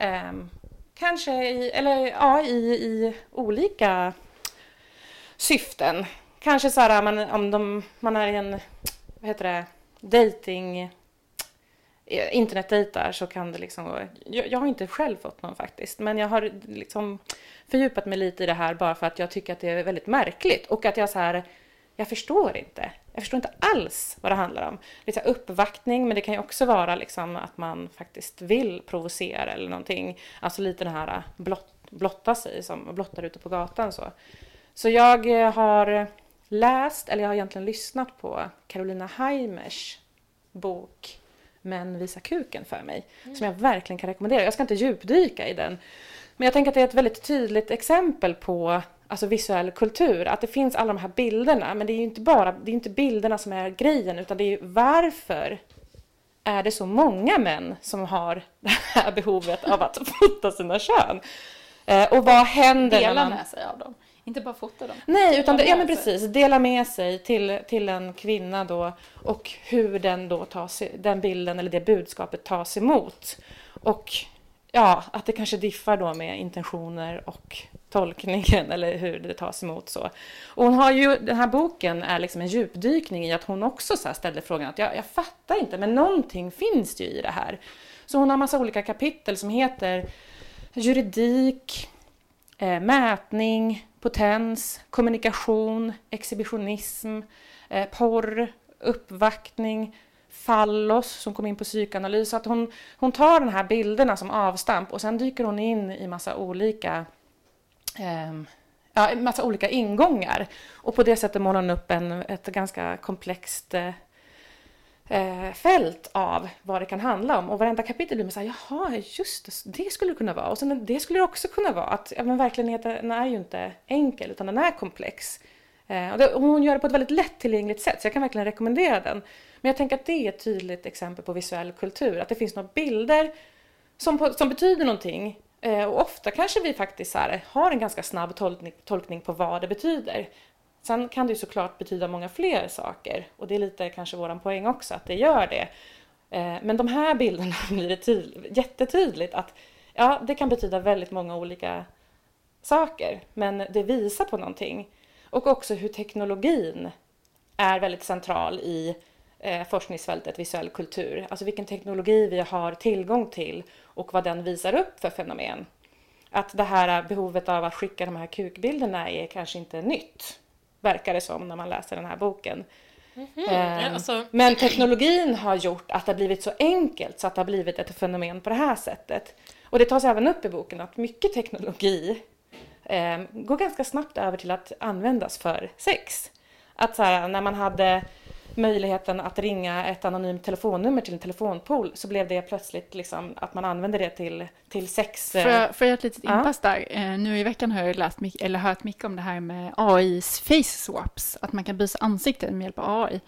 S3: Um, kanske i, eller ja, i, i olika syften. Kanske så här man, om de, man är i en, vad heter det, dating eh, internetdejtar så kan det liksom gå... Jag, jag har inte själv fått någon faktiskt, men jag har liksom fördjupat mig lite i det här bara för att jag tycker att det är väldigt märkligt och att jag så här, jag förstår inte. Jag förstår inte alls vad det handlar om. Så här uppvaktning, men det kan ju också vara liksom att man faktiskt vill provocera eller någonting. Alltså lite den här blott, blotta sig, som blottar ute på gatan så. Så jag eh, har läst, eller jag har egentligen lyssnat på Carolina Heimers bok Män visa kuken för mig. Som jag verkligen kan rekommendera. Jag ska inte djupdyka i den. Men jag tänker att det är ett väldigt tydligt exempel på alltså visuell kultur. Att det finns alla de här bilderna. Men det är ju inte bara det är inte bilderna som är grejen utan det är ju varför är det så många män som har det här [laughs] behovet av att fota sina kön? Eh, och vad händer när
S1: Dela
S3: man...
S1: med sig av dem. Inte bara fota dem.
S3: Nej, utan det, ja men precis. Dela med sig till, till en kvinna då och hur den då tas, den bilden eller det budskapet tas emot. Och ja, att det kanske diffar då med intentioner och tolkningen eller hur det tas emot så. Och hon har ju, den här boken är liksom en djupdykning i att hon också så här ställde frågan att jag, jag fattar inte, men någonting finns ju i det här. Så hon har massa olika kapitel som heter juridik, eh, mätning, potens, kommunikation, exhibitionism, eh, porr, uppvaktning, fallos som kom in på psykoanalys. Så att hon, hon tar de här bilderna som avstamp och sen dyker hon in i massa olika Ehm, ja, en massa olika ingångar. Och på det sättet målar hon upp en, ett ganska komplext eh, eh fält av vad det kan handla om. Och varenda kapitel blir man såhär, jaha, just det, det skulle det kunna vara. Och sen det skulle det också kunna vara. Att ja, men verkligheten är ju inte enkel, utan den är komplex. Eh, och, det, och hon gör det på ett väldigt lättillgängligt sätt, så jag kan verkligen rekommendera den. Men jag tänker att det är ett tydligt exempel på visuell kultur. Att det finns några bilder som, på, som betyder någonting. Eh, och ofta kanske vi faktiskt här, har en ganska snabb tolkning, tolkning på vad det betyder. Sen kan det ju såklart betyda många fler saker och det är lite kanske våran poäng också att det gör det. Eh, men de här bilderna [laughs] blir det tydligt, jättetydligt att ja, det kan betyda väldigt många olika saker, men det visar på någonting. Och också hur teknologin är väldigt central i eh, forskningsfältet visuell kultur. Alltså vilken teknologi vi har tillgång till och vad den visar upp för fenomen. Att det här behovet av att skicka de här kukbilderna är kanske inte nytt, verkar det som när man läser den här boken.
S2: Ja,
S3: Ehm,
S2: alltså,
S3: Men teknologin har gjort att det har blivit så enkelt så att det har blivit ett fenomen på det här sättet. Och det tas även upp i boken att mycket teknologi eh, går ganska snabbt över till att användas för sex. Att så här, när man hade möjligheten att ringa ett anonymt telefonnummer till en telefonpool så blev det plötsligt liksom att man använde det till, till sex. eh,
S1: Får jag, får jag ett litet
S3: Ja.
S1: inpass där? Eh, nu i veckan har jag läst eller hört mycket om det här med AIs face swaps, att man kan byta ansikten med hjälp av AI.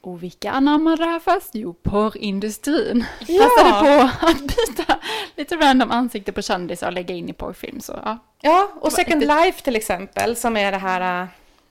S1: Och vilka anammar det här först? Jo, porrindustrin.
S3: Ja.
S1: Passade på att byta lite random ansikte på kändisar och lägga in i porrfilm. Så, ja.
S3: Ja, och Second Life till exempel som är det här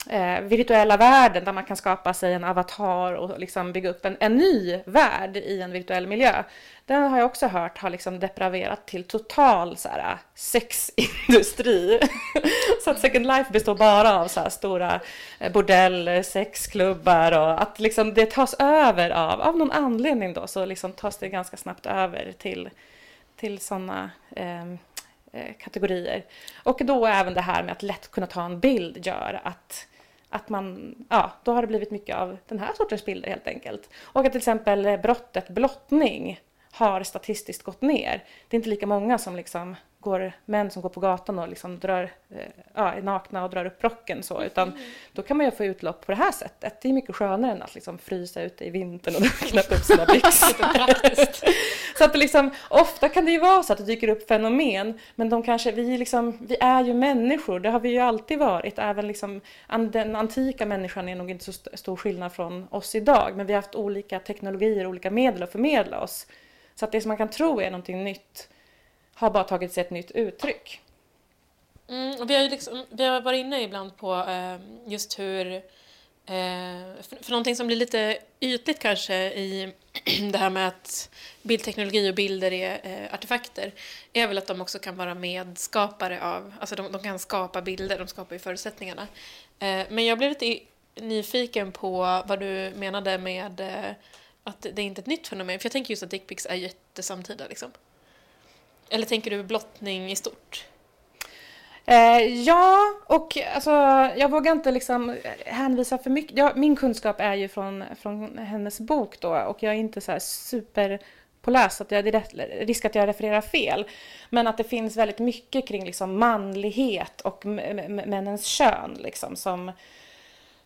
S3: eh, virtuella världen där man kan skapa sig en avatar och liksom bygga upp en, en ny värld i en virtuell miljö. Den har jag också hört har liksom depraverat till total så här, sexindustri. [laughs] så att Second Life består bara av så här stora eh, bordeller, sexklubbar och att liksom det tas över av, av någon anledning då så liksom tas det ganska snabbt över till, till sådana eh, eh, kategorier. Och då även det här med att lätt kunna ta en bild gör att att man, ja, då har det blivit mycket av den här sortens bilder helt enkelt. Och att till exempel brottet blottning har statistiskt gått ner. Det är inte lika många som liksom går, män som går på gatan och liksom drar, eh, ja, är nakna och drar upp rocken så, utan mm. då kan man ju få utlopp på det här sättet. Det är mycket skönare än att liksom frysa ute i vintern och [laughs] knäppa upp sina byxor. [laughs] så att liksom, ofta kan det ju vara så att det dyker upp fenomen, men de kanske, vi, liksom, vi är ju människor, det har vi ju alltid varit. Även liksom, den antika människan är nog inte så stor skillnad från oss idag, men vi har haft olika teknologier, olika medel att förmedla oss. Så att det som man kan tro är någonting nytt har bara tagit sig ett nytt uttryck.
S2: Mm, vi, har ju liksom, vi har varit inne ibland på eh, just hur eh, för, för någonting som blir lite ytligt kanske i [clears throat] det här med att bildteknologi och bilder är eh, artefakter är väl att de också kan vara medskapare av, alltså de, de kan skapa bilder, de skapar ju förutsättningarna. Eh, men jag blev lite nyfiken på vad du menade med eh, att det är inte är ett nytt fenomen, för jag tänker just att dickpics är jättesamtida liksom. Eller tänker du blottning i stort?
S3: Eh, ja, och alltså, jag vågar inte liksom hänvisa för mycket. Ja, min kunskap är ju från, från hennes bok då och jag är inte så här super påläst, att jag, det är risk att jag refererar fel. Men att det finns väldigt mycket kring liksom manlighet och männens kön liksom, som,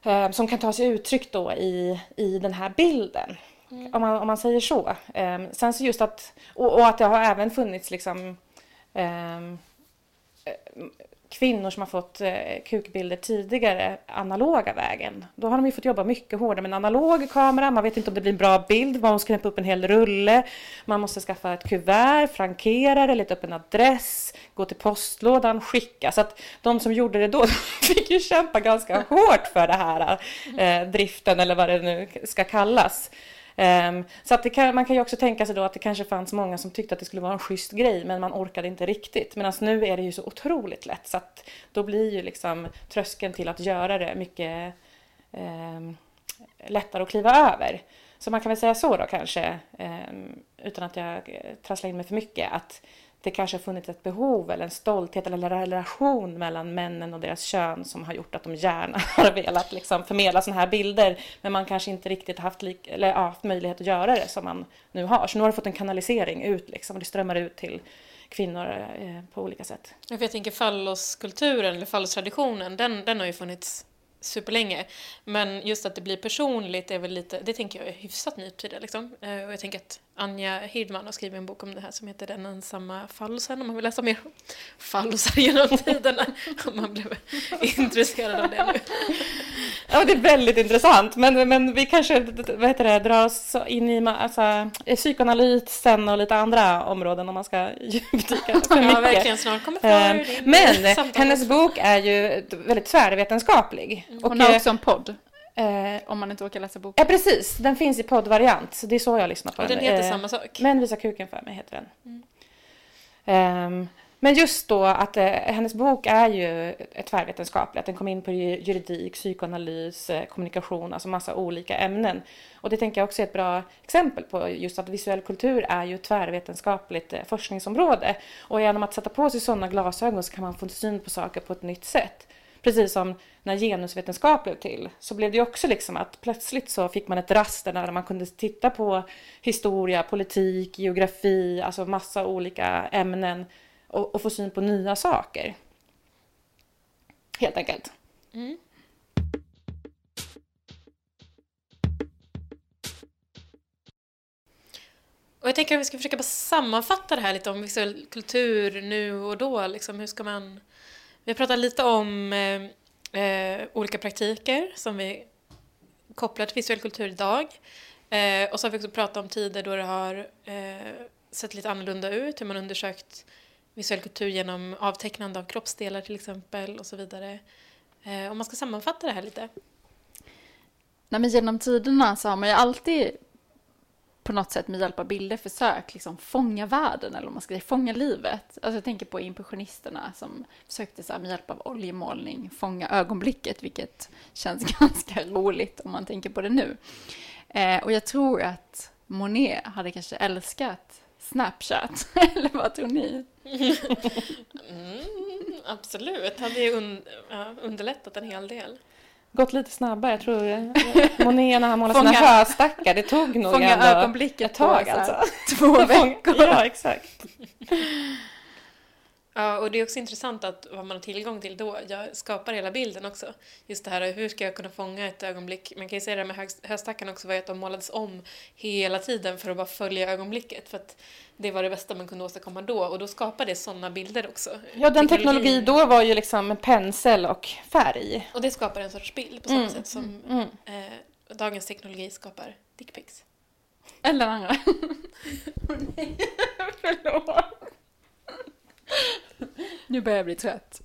S3: eh, som kan ta sig uttryck då i, i den här bilden. Mm. Om, man, om man säger så. Um, sen så just att, och, och, att det har även funnits liksom um, kvinnor som har fått eh, kukbilder tidigare analoga vägen. Då har de ju fått jobba mycket hårdare med en analog kamera. Man vet inte om det blir en bra bild. Man måste knäppa upp en hel rulle. Man måste skaffa ett kuvert, frankera det, leta upp en adress, gå till postlådan, skicka. Så att de som gjorde det då [laughs] fick ju kämpa ganska hårt för det här eh, driften eller vad det nu ska kallas. Um, så att kan, man kan ju också tänka sig då att det kanske fanns många som tyckte att det skulle vara en schysst grej men man orkade inte riktigt. Medan nu är det ju så otroligt lätt så att då blir ju liksom tröskeln till att göra det mycket um, lättare att kliva över. Så man kan väl säga så då kanske, um, utan att jag eh, trasslar in mig för mycket, att det kanske har funnits ett behov eller en stolthet eller en relation mellan männen och deras kön som har gjort att de gärna [laughs] har velat liksom förmedla sådana här bilder. Men man kanske inte riktigt haft, lik, eller, haft möjlighet att göra det som man nu har. Så nu har det fått en kanalisering ut liksom, och det strömmar ut till kvinnor eh, på olika sätt.
S2: Jag tänker falloskulturen eller fallostraditionen, den, den har ju funnits superlänge. Men just att det blir personligt är väl lite, det tänker jag är hyfsat nutida liksom. Eh, och jag tänker att Anja Hirdman har skrivit en bok om det här som heter Den ensamma fallosen om man vill läsa mer om fallosar genom tiderna. [laughs] om man blev intresserad av det nu.
S3: Ja, det är väldigt intressant. Men, men vi kanske vad heter det, drar oss in i alltså, psykoanalysen och lite andra områden om man ska [laughs] djupdyka för [laughs] mycket.
S2: Ja, verkligen. Snart kommer för
S3: um, Men hennes bok är ju väldigt tvärvetenskaplig.
S1: Hon har också en podd. Eh, om man inte orkar läsa boken.
S3: Ja, precis. Den finns i poddvariant. Så det är så jag lyssnar på
S2: och
S3: den.
S2: den heter eh, samma sak?
S3: Men visa kuken för mig heter den. Mm. Um, men just då att eh, hennes bok är ju ett tvärvetenskapligt. Att den kom in på juridik, psykoanalys, eh, kommunikation, alltså massa olika ämnen. Och det tänker jag också är ett bra exempel på just att visuell kultur är ju ett tvärvetenskapligt eh, forskningsområde. Och genom att sätta på sig sådana glasögon så kan man få syn på saker på ett nytt sätt. Precis som när genusvetenskap blev till så blev det ju också liksom att plötsligt så fick man ett raster där man kunde titta på historia, politik, geografi, alltså massa olika ämnen och, och få syn på nya saker. Helt enkelt. Mm.
S2: Och jag tänker att vi ska försöka sammanfatta det här lite om visuell kultur nu och då. Liksom, hur ska man vi har pratat lite om eh, eh, olika praktiker som vi kopplar till visuell kultur idag. Eh, och så har vi också pratat om tider då det har eh, sett lite annorlunda ut, hur man undersökt visuell kultur genom avtecknande av kroppsdelar till exempel och så vidare. Eh, om man ska sammanfatta det här lite.
S1: Nej, men genom tiderna så har man ju alltid på något sätt med hjälp av bilder försökt liksom fånga världen, eller om man ska säga fånga livet. Alltså jag tänker på impressionisterna som försökte så med hjälp av oljemålning fånga ögonblicket, vilket känns [laughs] ganska roligt om man tänker på det nu. Eh, och jag tror att Monet hade kanske älskat Snapchat? [laughs] Eller vad tror ni?
S2: Mm, absolut, hade ju un ja, underlättat en hel del.
S3: Gått lite snabbare. Jag tror [laughs] Monet när han målade
S1: Fånga-
S3: sina höstackar, det tog nog
S1: Fånga
S3: ändå
S1: ögonblicket
S3: ett tag alltså.
S1: två [laughs] veckor.
S3: Ja, exakt. [laughs]
S2: Ja, och det är också intressant att vad man har tillgång till då jag skapar hela bilden också. Just det här, hur ska jag kunna fånga ett ögonblick? Man kan ju säga det här med höstackarna också, var ju att de målades om hela tiden för att bara följa ögonblicket. För att det var det bästa man kunde åstadkomma då, och då skapar det sådana bilder också.
S3: Ja, den teknologi då var ju liksom pensel och färg.
S2: Och det skapar en sorts bild på samma
S3: Mm,
S2: sätt som
S3: Mm.
S2: eh, dagens teknologi skapar dickpics.
S1: Eller andra. Åh, [laughs] nej, förlåt. Nu börjar jag bli trött.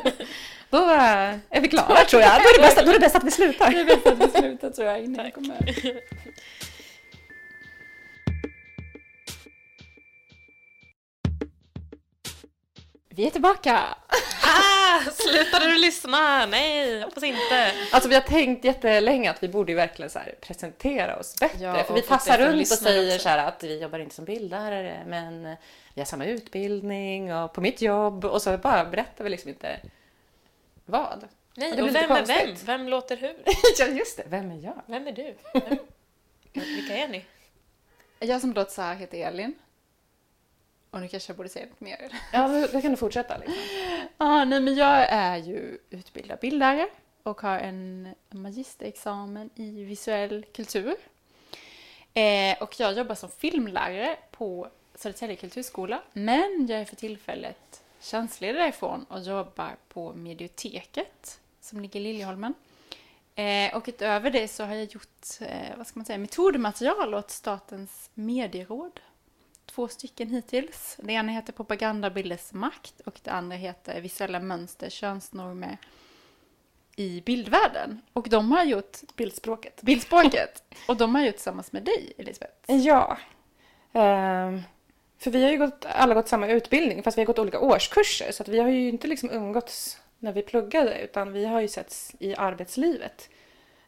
S1: [laughs]
S3: Då eh, är vi klara tror jag. Då är det bäst, då är det bäst att vi slutar.
S1: Det är bäst att vi slutar tror jag jag kommer. Vi är tillbaka!
S2: Ah! Slutade du lyssna? Nej, hoppas inte.
S3: Alltså vi har tänkt jättelänge att vi borde ju verkligen så här presentera oss bättre.
S2: Ja,
S3: för
S2: och
S3: vi tassar
S2: träffa
S3: runt och säger
S2: också.
S3: så här att vi jobbar inte som bildlärare men vi har samma utbildning och på mitt jobb och så bara berättar vi liksom inte vad.
S2: Nej, och
S3: lite
S2: vem är vem? Vem låter hur? [laughs]
S3: ja just det, vem är jag?
S2: Vem är du? [laughs] Vem? Vilka är ni?
S1: Jag som låter så här heter Elin. Och nu kanske jag borde säga lite mer.
S3: Ja, då då kan du fortsätta. Liksom. [laughs]
S1: Ja, nej men jag är ju utbildad bildlärare och har en magisterexamen i visuell kultur. Eh, och jag jobbar som filmlärare på Södertälje kulturskola. Men jag är för tillfället tjänstledig därifrån och jobbar på Medioteket som ligger i Liljeholmen. Eh, och utöver det så har jag gjort, eh, vad ska man säga, metodmaterial åt Statens medieråd. Två stycken hittills. Det ena heter Propagandabilders makt och det andra heter Visuella mönster, könsnormer i bildvärlden. Och de har gjort
S3: Bildspråket.
S1: bildspråket. [laughs] och de har gjort tillsammans med dig, Elisabeth.
S3: Ja. Ehm, för vi har ju gått, alla gått samma utbildning fast vi har gått olika årskurser så att vi har ju inte liksom umgåtts när vi pluggade utan vi har ju setts i arbetslivet.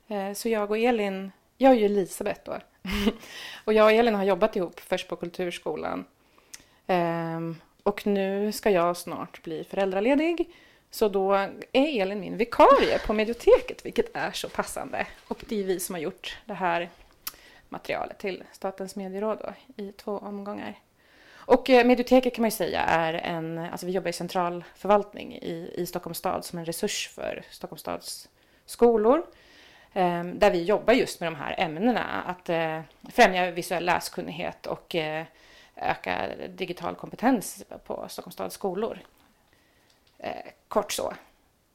S3: Eh, så jag och Elin, jag är ju Elisabeth då. [laughs] och jag och Elin har jobbat ihop först på Kulturskolan. Ehm, och nu ska jag snart bli föräldraledig. Så då är Elin min vikarie på Medioteket, vilket är så passande. Och det är vi som har gjort det här materialet till Statens medieråd då, i två omgångar. Och eh, Medioteket kan man ju säga är en, alltså vi jobbar i centralförvaltning i, i Stockholms stad som en resurs för Stockholms stads skolor. Eh, där vi jobbar just med de här ämnena, att eh, främja visuell läskunnighet och eh, öka digital kompetens på Stockholms stads skolor. Eh, kort så.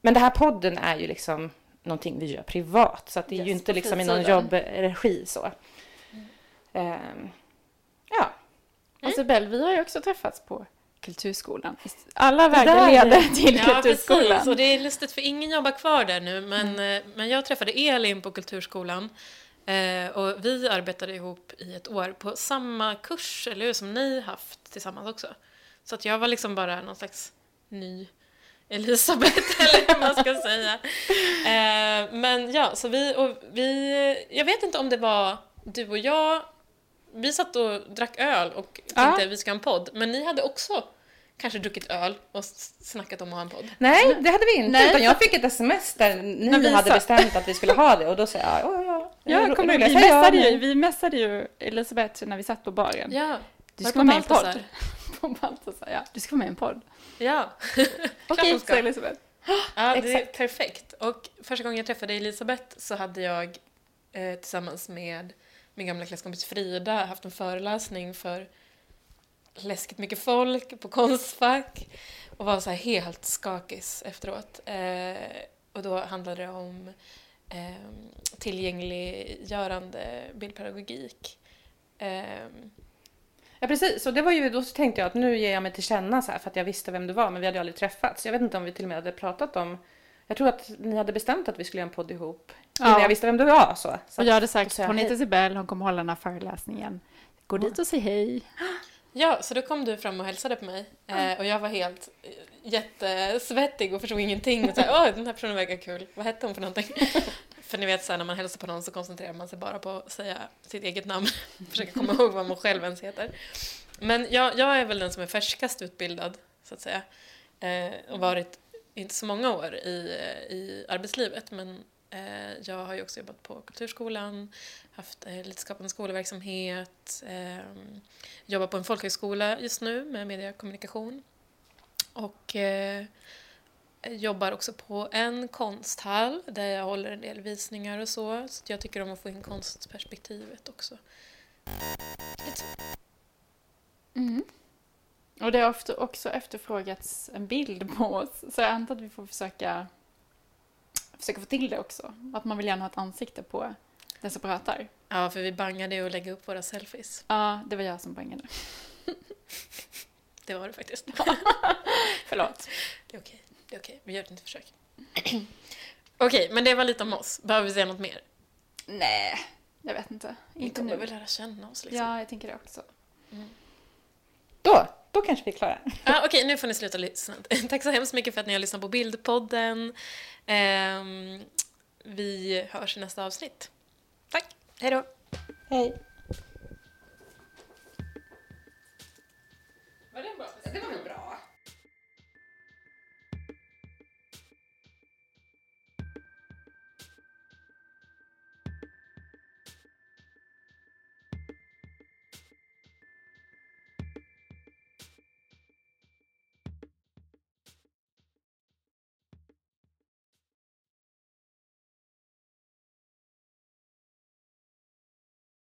S3: Men den här podden är ju liksom någonting vi gör privat, så att det är ju
S1: Yes,
S3: inte
S1: på
S3: liksom i någon jobbregi så. Ehm, ja,
S1: Och Sibel, vi har ju också träffats på Kulturskolan. Alla vägar leder till
S2: Ja,
S1: Kulturskolan.
S2: precis. Och det är lustigt för ingen jobbar kvar där nu, men, eh, men jag träffade Elin på Kulturskolan eh, och vi arbetade ihop i ett år på samma kurs, eller hur, som ni haft tillsammans också. Så att jag var liksom bara någon slags ny Elisabeth, [laughs] eller hur man ska säga. Eh, men ja, så vi, och vi, jag vet inte om det var du och jag, vi satt och drack öl och tänkte
S1: Ja.
S2: att vi ska ha en podd, men ni hade också kanske druckit öl och snackat om att ha en podd.
S3: Nej, det hade vi inte.
S1: Nej,
S3: utan jag fick ett sms där ni
S1: När vi
S3: hade
S1: sa-
S3: bestämt att vi skulle ha det och då sa jag ja, ja,
S1: Ja, kommer? Vi messade, ju, vi messade ju Elisabeth när vi satt på baren.
S2: Ja,
S1: Du ska vara med i en podd. [laughs] På Baltasar, ja. Du ska vara med i en podd.
S2: Ja, [laughs]
S1: Okej, sa. Elisabeth. [gasps]
S2: ja det är perfekt. Och första gången jag träffade Elisabeth så hade jag eh, tillsammans med min gamla klasskompis Frida haft en föreläsning för läskigt mycket folk på Konstfack och var så här helt skakis efteråt. Eh, och då handlade det om eh, tillgängliggörande bildpedagogik. Eh,
S3: Ja, precis. Och det var ju, då så tänkte jag att nu ger jag mig till känna så här för att jag visste vem du var men vi hade ju aldrig träffats. Jag vet inte om vi till och med hade pratat om jag tror att ni hade bestämt att vi skulle göra en podd ihop.
S1: Ja.
S3: Innan jag visste vem du var. Så. så
S1: Och jag hade sagt, hon heter Sibel, hon kommer hålla den här föreläsningen. Gå dit och säg hej. [gasps]
S2: Ja, så då kom du fram och hälsade på mig eh, och jag var helt eh, jättesvettig och förstod ingenting. Och så här, Åh, den här personen verkar kul. Vad hette hon för någonting? [laughs] för ni vet, så här, när man hälsar på någon så koncentrerar man sig bara på att säga sitt eget namn. [laughs] Försöka komma ihåg vad man själv ens heter. Men jag, jag är väl den som är färskast utbildad, så att säga. Eh, och varit inte så många år i, eh, i arbetslivet, men Eh, jag har ju också jobbat på Kulturskolan, haft eh, lite skapande skolverksamhet, eh, jobbar på en folkhögskola just nu med mediekommunikation. Och eh, jobbar också på en konsthall där jag håller en del visningar och så. Så jag tycker om att få in konstperspektivet också.
S1: Mm. Och det har ofta också efterfrågats en bild på oss, så jag antar att vi får försöka, försöka få till det också. Att man vill gärna ha ett ansikte på den som pratar.
S2: Ja, för vi bangade ju att lägga upp våra selfies.
S1: Ja, det var jag som bangade. [laughs]
S2: Det var det faktiskt. [laughs]
S1: Förlåt.
S2: Det är okej. Det är okej. Vi gör ett nytt försök. [clears throat] okej, men det var lite om oss. Behöver vi säga något mer?
S1: Nej, jag vet inte.
S2: Vi
S1: Inte
S2: kommer
S1: nu.
S2: väl lära känna oss liksom.
S1: Ja, jag tänker det också.
S3: Då, då kanske vi är klara. [laughs]
S2: Ah, Okej, okay, nu får ni sluta lyssna. [laughs] Tack så hemskt mycket för att ni har lyssnat på Bildpodden. Um, vi hörs i nästa avsnitt. Tack, hej då.
S3: Hej. Var den bra? Det var bra.